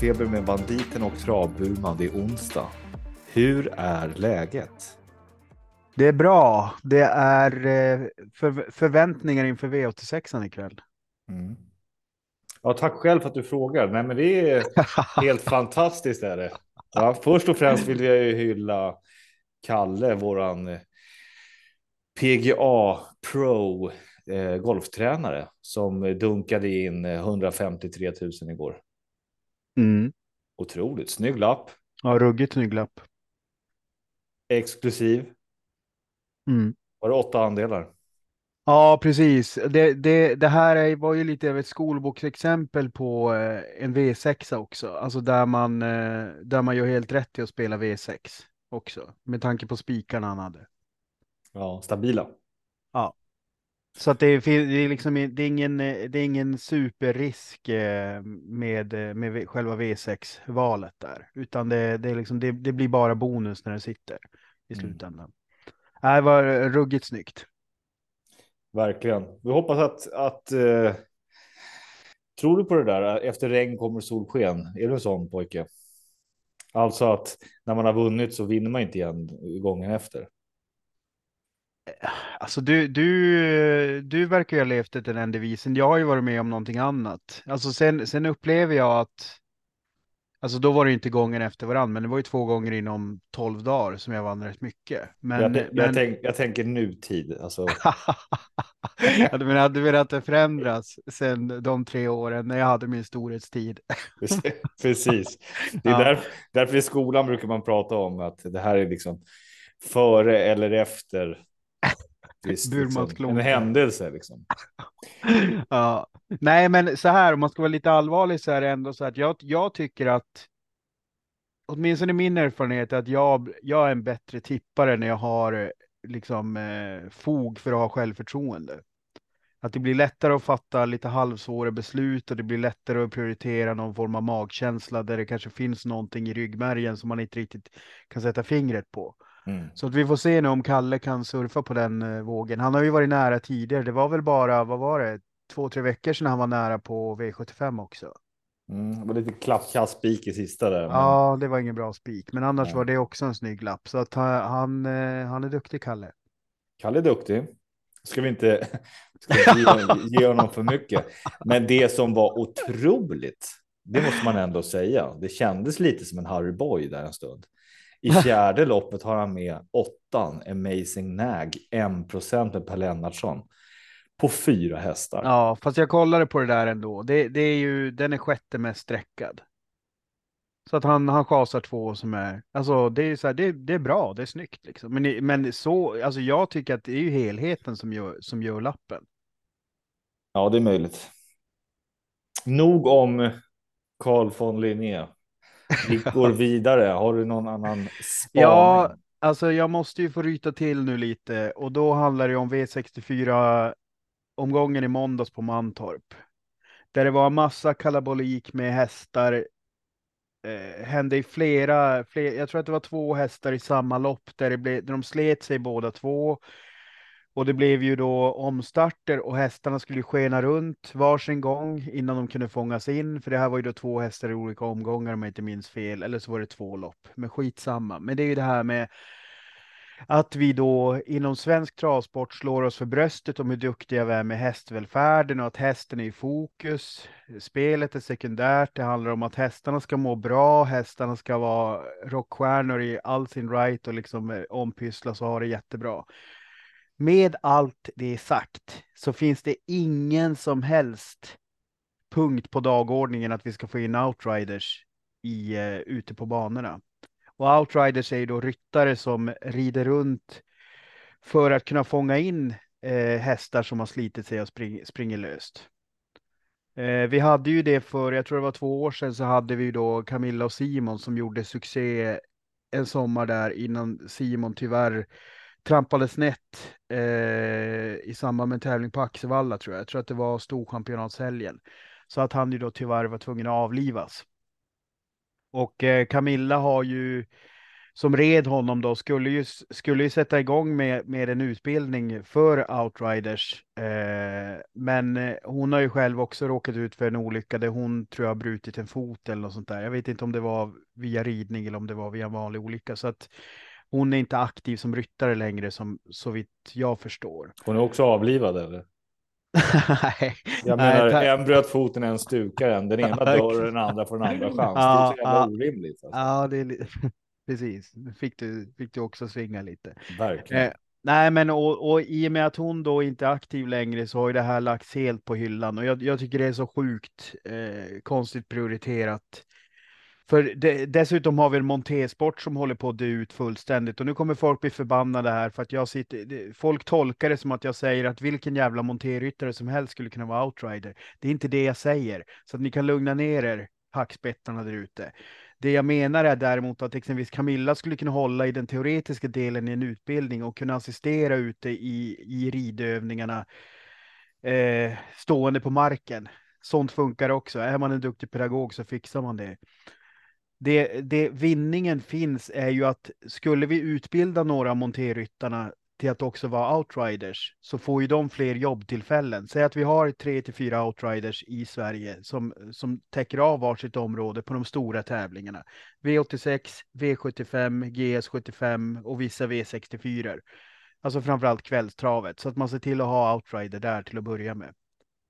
travfeber med banditen och travburman. Det är onsdag. Hur är läget? Det är bra. Det är eh, för, förväntningar inför V86 ikväll. Mm. Ja, tack själv för att du frågar. Nej, men det är helt fantastiskt. Är det. Ja, först och främst vill jag ju hylla Kalle, våran eh, PGA Pro eh, golftränare som dunkade in 153 000 igår. Mm. Otroligt snygg lapp. Ja, ruggigt snygg lapp. Exklusiv. Mm. Var det åtta andelar? Ja, precis. Det, det, det här är, var ju lite av ett skolboksexempel på eh, en V6 också. Alltså där man, eh, där man gör helt rätt i att spela V6 också. Med tanke på spikarna han hade. Ja, stabila. Ja. Så att det, är, det, är liksom, det, är ingen, det är ingen superrisk eh, med, med själva V6-valet där. Utan det, det, är liksom, det, det blir bara bonus när det sitter i Mm. slutändan. Mm. Det var ruggigt snyggt. Verkligen. Vi hoppas att, att eh, tror du på det där? Efter regn kommer solsken. Är du en sån pojke? Alltså att när man har vunnit så vinner man inte igen gången efter. Alltså du, du, du verkar ju ha levt efter den devisen. Jag har ju varit med om någonting annat. Alltså sen, sen upplever jag att Alltså då var det inte gången efter varandra, men det var ju två gånger inom tolv dagar som jag vann rätt mycket. Men, jag, jag, men... tänk, jag tänker nutid. Alltså. ja, du, menar, du menar att det förändras sen de tre åren när jag hade min storhetstid? Precis. Det är Ja. där, därför i skolan brukar man prata om att det här är liksom före eller efter. Visst, liksom, en händelse liksom. ja. Nej, men så här, om man ska vara lite allvarlig så är det ändå så att jag, jag tycker att åtminstone min erfarenhet är att jag, jag är en bättre tippare när jag har liksom eh, fog för att ha självförtroende. Att det blir lättare att fatta lite halvsvåra beslut och det blir lättare att prioritera någon form av magkänsla där det kanske finns någonting i ryggmärgen som man inte riktigt kan sätta fingret på. Mm. Så att vi får se nu om Kalle kan surfa på den eh, vågen. Han har ju varit nära tidigare. Det var väl bara, vad var det, två, tre veckor sedan han var nära på V75 också. Mm. Det var lite klappkast spik i sista där. men- Ja, det var ingen bra spik, men annars Nej. var det också en snygg lapp. Så att han, han, eh, han är duktig, Kalle. Kalle är duktig. Ska vi inte, ska vi ge honom för mycket. Men det som var otroligt, det måste man ändå säga. Det kändes lite som en Harry Boy där en stund. I fjärde loppet har han med åttan, Amazing Nag, 1 procent med Per Lennartsson. På fyra hästar. Ja, fast jag kollade på det där ändå. Det, det är ju, den är sjätte mest sträckad. Så att han, han chasar två som är, alltså det är så här, det, det är bra, det är snyggt liksom. Men, men så, alltså jag tycker att det är ju helheten som gör, som gör lappen. Ja, det är möjligt. Nog om Carl von Linné. Vi går vidare. Har du någon annan spaning? Ja, alltså jag måste ju få ryta till nu lite och då handlar det om V64 omgången i måndags på Mantorp. Där det var en massa kalabolik med hästar. Eh, hände i flera, flera, jag tror att det var två hästar i samma lopp där, det blev, där de slet sig båda två. Och det blev ju då omstarter och hästarna skulle skena runt varsin gång innan de kunde fångas in. För det här var ju då två hästar i olika omgångar om jag inte minns fel. Eller så var det två lopp. Men skitsamma. Men det är ju det här med att vi då inom svensk travsport slår oss för bröstet om hur duktiga vi är med hästvälfärden och att hästen är i fokus. Spelet är sekundärt. Det handlar om att hästarna ska må bra. Hästarna ska vara rockstjärnor i all sin right och liksom eh, ompysslas och ha det jättebra. Med allt det sagt så finns det ingen som helst punkt på dagordningen att vi ska få in outriders i, uh, ute på banorna. Och outriders är ju då ryttare som rider runt för att kunna fånga in uh, hästar som har slitit sig och spring, springer löst. Uh, vi hade ju det för, jag tror det var två år sedan, så hade vi då Camilla och Simon som gjorde succé en sommar där innan Simon tyvärr trampade snett eh, i samband med en tävling på Axevalla tror jag. Jag tror att det var storchampionatshelgen. Så att han ju då tyvärr var tvungen att avlivas. Och eh, Camilla har ju som red honom då skulle ju, skulle ju sätta igång med, med en utbildning för outriders. Eh, men eh, hon har ju själv också råkat ut för en olycka där hon tror jag har brutit en fot eller något sånt där. Jag vet inte om det var via ridning eller om det var via en vanlig olycka. Så att hon är inte aktiv som ryttare längre som så vitt jag förstår. Hon är också avlivad eller? Nej. Jag menar, Nej, en bröt foten, en stukar en. Den ena dör och den andra får en andra chans. Ja, det är så jävla orimligt. Alltså. Ja, det är precis. Fick du, fick du också svinga lite. Verkligen. Eh, nej, men och, och i och med att hon då inte är aktiv längre så har ju det här lagts helt på hyllan och jag, jag tycker det är så sjukt eh, konstigt prioriterat. För det, dessutom har vi en montésport som håller på att dö ut fullständigt och nu kommer folk bli förbannade här för att jag sitter. Folk tolkar det som att jag säger att vilken jävla monterryttare som helst skulle kunna vara outrider. Det är inte det jag säger så att ni kan lugna ner er hackspettarna där ute. Det jag menar är däremot att exempelvis Camilla skulle kunna hålla i den teoretiska delen i en utbildning och kunna assistera ute i, i ridövningarna eh, stående på marken. Sånt funkar också. Är man en duktig pedagog så fixar man det. Det, det vinningen finns är ju att skulle vi utbilda några monterryttarna till att också vara outriders så får ju de fler jobbtillfällen. Säg att vi har tre till fyra outriders i Sverige som, som täcker av varsitt område på de stora tävlingarna. V86, V75, GS75 och vissa V64. Alltså framförallt kvällstravet så att man ser till att ha outrider där till att börja med.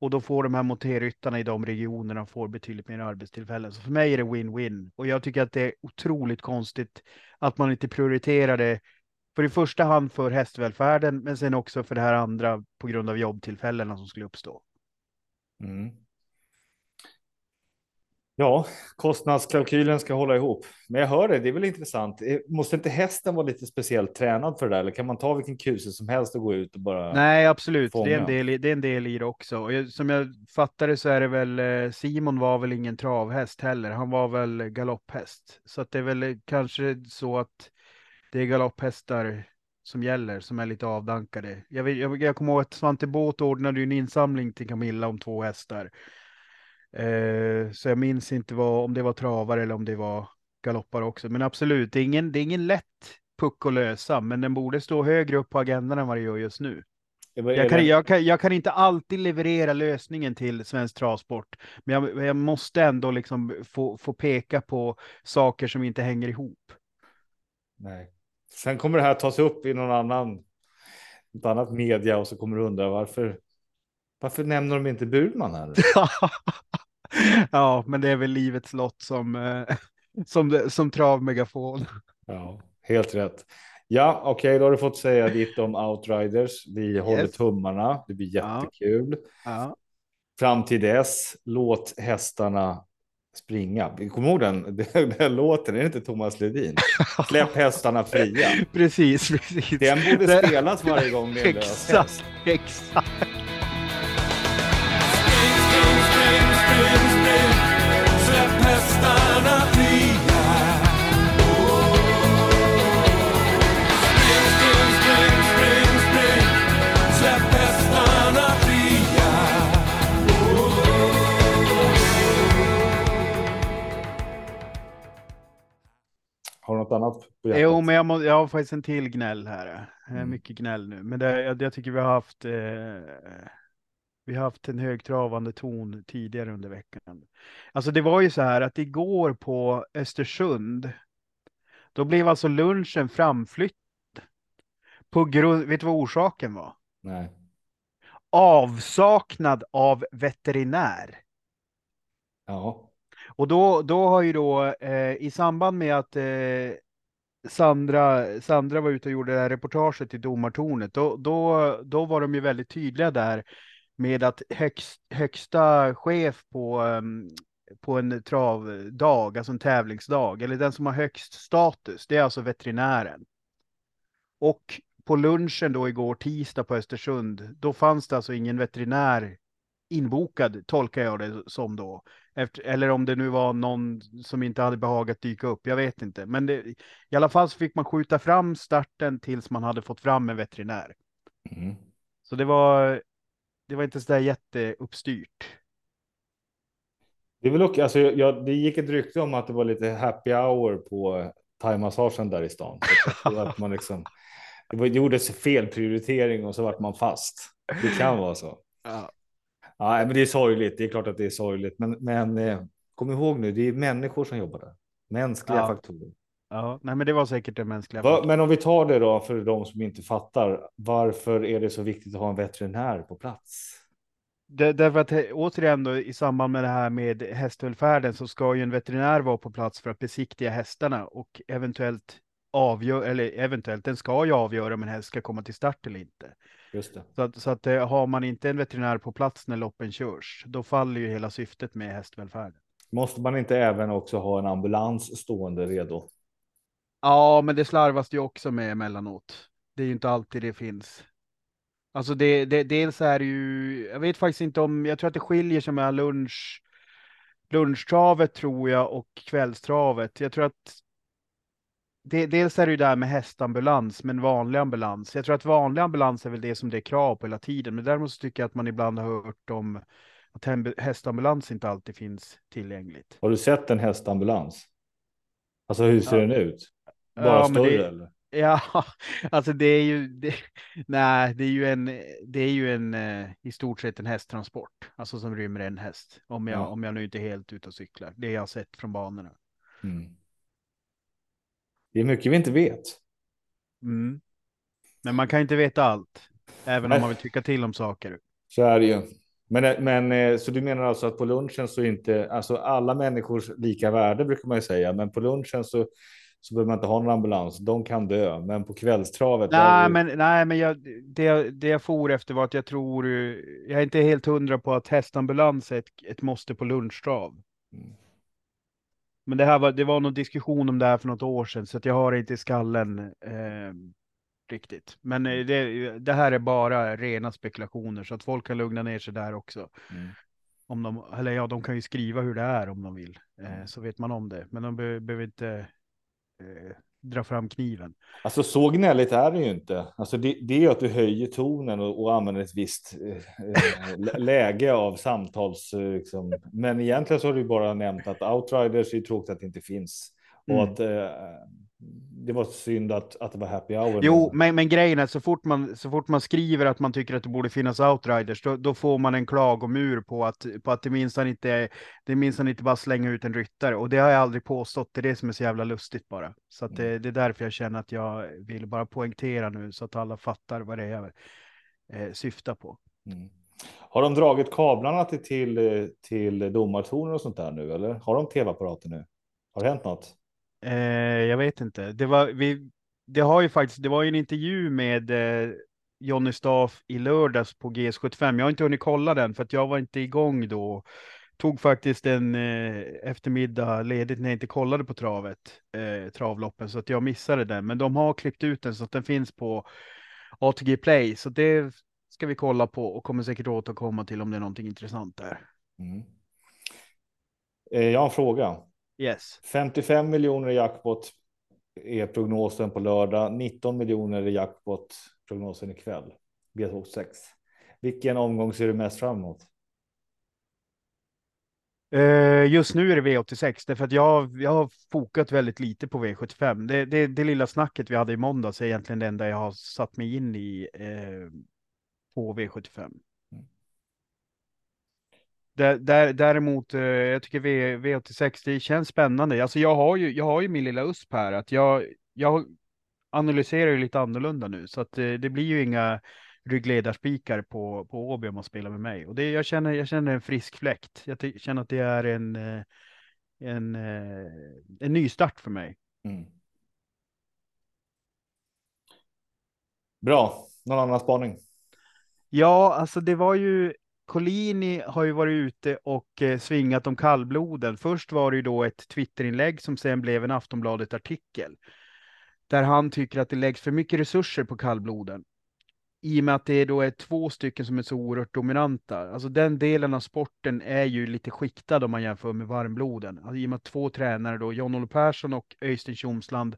Och då får de här monterryttarna i de regionerna får betydligt mer arbetstillfällen. Så för mig är det win-win och jag tycker att det är otroligt konstigt att man inte prioriterar det för i första hand för hästvälfärden, men sen också för det här andra på grund av jobbtillfällena som skulle uppstå. Mm. Ja, kostnadskalkylen ska hålla ihop. Men jag hör det, det är väl intressant. Eh, måste inte hästen vara lite speciellt tränad för det där? Eller kan man ta vilken kuse som helst och gå ut och bara? Nej, absolut. Det är, en del, i, det är en del i det också. Och som jag fattar det så är det väl eh, Simon var väl ingen travhäst heller. Han var väl galopphäst. Så att det är väl kanske så att det är galopphästar som gäller, som är lite avdankade. Jag, jag, jag kommer ihåg att Svante Båth ordnade en insamling till Camilla om två hästar. Eh, så jag minns inte vad, om det var travare eller om det var galoppar också. Men absolut, det är ingen, det är ingen lätt puck att lösa, men den borde stå högre upp på agendan än vad det gör just nu. Jag kan, jag, kan, jag kan, inte alltid leverera lösningen till svensk travsport, men jag, jag måste ändå liksom få, få peka på saker som inte hänger ihop. Nej. Sen kommer det här tas upp i någon annan, ett annat media och så kommer du undra varför. Varför nämner de inte Burman här? ja, men det är väl livets lott som, eh, som, som travmegafon. Ja, helt rätt. Ja, okej, okay, då har du fått säga ditt om Outriders. Vi yes. håller tummarna. Det blir jättekul. Ja. Ja. Fram till dess, låt hästarna springa. Kommer ihåg den, den, den låten? Är det inte Thomas Ledin? Släpp hästarna fria. precis, precis. Den borde spelas varje gång är Exakt, exakt. Jo, men jag, må, jag har faktiskt en till gnäll här. Mm. Mycket gnäll nu, men det, jag, jag tycker vi har haft. Eh, vi har haft en högtravande ton tidigare under veckan. Alltså, det var ju så här att igår på Östersund. Då blev alltså lunchen framflyttad. På grund. Vet du vad orsaken var? Nej. Avsaknad av veterinär. Ja. Och då, då har ju då eh, i samband med att eh, Sandra, Sandra var ute och gjorde det här reportaget i domartornet, då, då, då var de ju väldigt tydliga där med att högst, högsta chef på, ehm, på en travdag, alltså en tävlingsdag, eller den som har högst status, det är alltså veterinären. Och på lunchen då igår tisdag på Östersund, då fanns det alltså ingen veterinär inbokad, tolkar jag det som då. Efter, eller om det nu var någon som inte hade behagat dyka upp, jag vet inte. Men det, i alla fall så fick man skjuta fram starten tills man hade fått fram en veterinär. Mm. Så det var, det var inte så där jätteuppstyrt. Det är väl också, alltså, jag, det gick ett rykte om att det var lite happy hour på thaimassagen där i stan. Att man liksom, det gjordes fel prioritering och så vart man fast. Det kan vara så. Ja. Ja, men det är sorgligt. Det är klart att det är sorgligt, men, men eh, kom ihåg nu, det är människor som jobbar där. Mänskliga Ja. faktorer. Ja, nej, men det var säkert det mänskliga. Va, men om vi tar det då för de som inte fattar. Varför är det så viktigt att ha en veterinär på plats? Det, därför att eh, återigen då, i samband med det här med hästvälfärden så ska ju en veterinär vara på plats för att besiktiga hästarna och eventuellt avgöra, eller eventuellt, den ska ju avgöra om en häst ska komma till start eller inte. Just det. Så att, så att eh, har man inte en veterinär på plats när loppen körs, då faller ju hela syftet med hästvälfärden. Måste man inte även också ha en ambulans stående redo? Ja, men det slarvas ju också med emellanåt. Det är ju inte alltid det finns. Alltså det, det, dels är det ju, jag vet faktiskt inte om, jag tror att det skiljer sig mellan lunch, lunchtravet tror jag och kvällstravet. Jag tror att det, dels är det ju där med hästambulans, men vanlig ambulans. Jag tror att vanlig ambulans är väl det som det är krav på hela tiden. Men däremot så tycker jag att man ibland har hört om att hästambulans inte alltid finns tillgängligt. Har du sett en hästambulans? Alltså hur ser Ja. den ut? Bara Ja, större det- eller? Ja, alltså det är ju, det, nej, det är ju en, det är ju en, eh, i stort sett en hästtransport, alltså som rymmer en häst. Om jag, Ja. om jag nu inte är helt ute och cyklar. Det jag har sett från banorna. Mm. Det är mycket vi inte vet. Mm. Men man kan inte veta allt, även om man vill tycka till om saker. Så är det ju. Men, men eh, så du menar alltså att på lunchen så inte alltså alla människors lika värde brukar man ju säga, men på lunchen så så behöver man inte ha någon ambulans. De kan dö, men på kvällstravet. Nej, det- men, nej, men jag, det, det jag for efter var att jag tror, eh, jag är inte helt hundra på att hästambulans är ett, ett måste på lunchtrav. Mm. Men det här var, det var någon diskussion om det här för något år sedan, så att jag har det inte i skallen eh, riktigt. Men eh, det, det här är bara rena spekulationer, så att folk kan lugna ner sig där också. Mm. Om de, eller ja, de kan ju skriva hur det är om de vill, eh, Mm. så vet man om det. Men de be, behöver inte eh, dra fram kniven. Alltså så gnälligt är det ju inte. Alltså det, det är ju att du höjer tonen och, och använder ett visst eh, eh läge av samtals. Eh, liksom. Men egentligen så har du bara nämnt att outriders är tråkigt att det inte finns. Och Mm. att eh, det var synd att, att det var happy hour. Jo, men, men grejen är så fort, man, så fort man skriver att man tycker att det borde finnas outriders, då, då får man en klagomur på att, på att det minst inte det minst inte bara slänga ut en ryttare. Och det har jag aldrig påstått. Det är det som är så jävla lustigt bara. Så att det, det är därför jag känner att jag vill bara poängtera nu så att alla fattar vad det är jag eh, syftar på. Mm. Har de dragit kablarna till, till, till domartornen och sånt där nu? Eller har de tv-apparater nu? Har det hänt något? Eh, jag vet inte. Det var, vi, det har ju faktiskt, det var ju en intervju med eh, Jonny Staff i lördags på GS75. Jag har inte hunnit kolla den för att jag var inte igång då. Tog faktiskt en eh, eftermiddag ledigt när jag inte kollade på travet, eh, travloppen, så att jag missade den. Men de har klippt ut den så att den finns på ATG Play, så det ska vi kolla på och kommer säkert återkomma till om det är någonting intressant där. Mm. Eh, jag har en fråga. Yes. 55 miljoner i jackpot är prognosen på lördag. 19 miljoner i jackpot prognosen ikväll. B26. Vilken omgång ser du mest fram emot? Eh, Just nu är det V86, därför att jag, jag har fokat väldigt lite på V75. Det, det, det lilla snacket vi hade i måndags är egentligen det enda jag har satt mig in i eh, på V75. Där, där, däremot, eh, jag tycker v, V86, det känns spännande. Alltså jag har ju, jag har ju min lilla USP här, att jag, jag analyserar ju lite annorlunda nu, så att eh, det blir ju inga ryggledarspikar på, på Åby om man spelar med mig. Och det, jag, känner, jag känner en frisk fläkt. Jag känner att det är en, eh, en, en ny start för mig. Mm. Bra. Någon annan spaning? Ja, alltså det var ju Collini har ju varit ute och eh, svingat om kallbloden. Först var det ju då ett Twitterinlägg som sen blev en Aftonbladet-artikel. Där han tycker att det läggs för mycket resurser på kallbloden. I och med att det då är två stycken som är så oerhört dominanta. Alltså den delen av sporten är ju lite skiktad om man jämför med varmbloden. Alltså, I och med att två tränare då, John-Olle Persson och Öystein Tjomsland,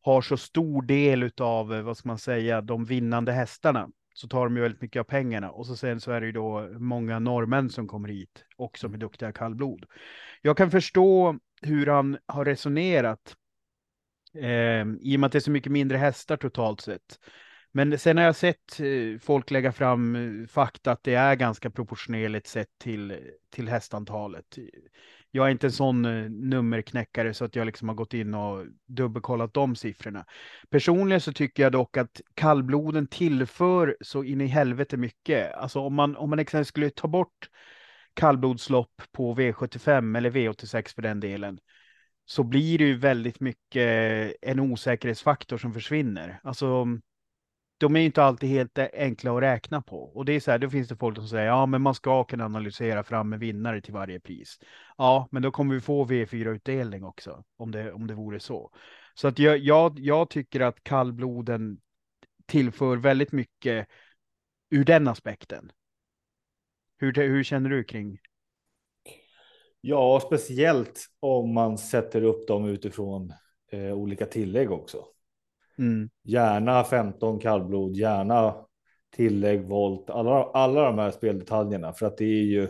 har så stor del av, eh, vad ska man säga, de vinnande hästarna så tar de ju väldigt mycket av pengarna och så sen så är det ju då många norrmän som kommer hit och som är duktiga kallblod. Jag kan förstå hur han har resonerat Eh, I och med att det är så mycket mindre hästar totalt sett. Men sen har jag sett eh, folk lägga fram eh, fakta att det är ganska proportionerligt sett till, till hästantalet. Jag är inte en sån eh, nummerknäckare så att jag liksom har gått in och dubbelkollat de siffrorna. Personligen så tycker jag dock att kallbloden tillför så in i helvete mycket. Alltså om man, om man exempelvis skulle ta bort kallblodslopp på V75 eller V86 för den delen så blir det ju väldigt mycket eh, en osäkerhetsfaktor som försvinner. Alltså de är inte alltid helt enkla att räkna på. Och det är så här, då finns det folk som säger ja, men man ska kunna analysera fram en vinnare till varje pris. Ja, men då kommer vi få V4-utdelning också, om det, om det vore så. Så att jag, jag, jag tycker att kallbloden tillför väldigt mycket ur den aspekten. Hur, hur känner du kring? Ja, speciellt om man sätter upp dem utifrån eh, olika tillägg också. Mm. Gärna 15 kallblod, gärna tillägg, volt, alla, alla de här speldetaljerna. För att det är ju,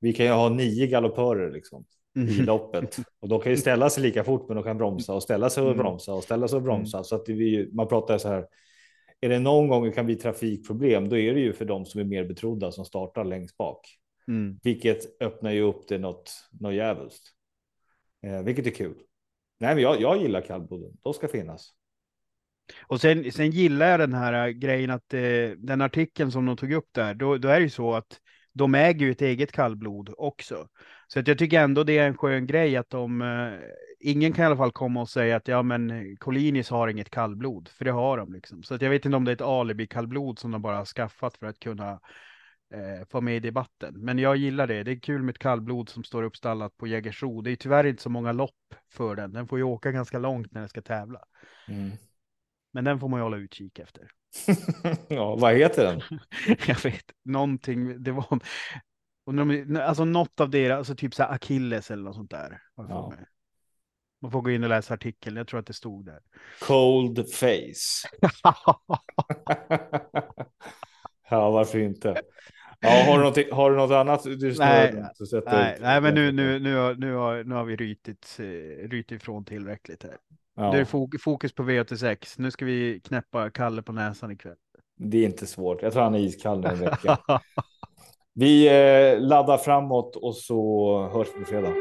vi kan ju ha nio galoppörer liksom mm. i loppet och de kan ju ställa sig lika fort, men de kan bromsa och ställa sig och mm. bromsa och ställa sig och bromsa. Mm. Så att vi, man pratar så här. Är det någon gång det kan bli trafikproblem, då är det ju för de som är mer betrodda som startar längst bak, mm. vilket öppnar ju upp det något, något jävligt, eh, vilket är kul. Nej, men jag, jag gillar kallbloden. De ska finnas. Och sen, sen gillar jag den här äh, grejen att eh, den artikeln som de tog upp där, då, då är det ju så att de äger ju ett eget kallblod också. Så att jag tycker ändå det är en skön grej att de, eh, ingen kan i alla fall komma och säga att ja men Colinis har inget kallblod, för det har de liksom. Så att jag vet inte om det är ett alibi kallblod som de bara har skaffat för att kunna eh, få med i debatten. Men jag gillar det. Det är kul med ett kallblod som står uppstallat på Jägersro. Det är tyvärr inte så många lopp för den. Den får ju åka ganska långt när den ska tävla. Mm. Men den får man ju hålla utkik efter. ja, vad heter den? jag vet, någonting, det var, alltså något av deras, alltså typ så här Achilles eller något sånt där. Ja. Man får gå in och läsa artikeln, jag tror att det stod där. Cold face. ja, varför inte? Ja, har, du något, har du något annat? Du nej, nej, nej, men nu, nu, nu, har, nu, har, nu har vi rytit, eh, rytit ifrån tillräckligt här. Ja. Det är fokus på V86. Nu ska vi knäppa Kalle på näsan ikväll. Det är inte svårt. Jag tror han är iskall en vecka. vi eh, laddar framåt och så hörs vi på fredag.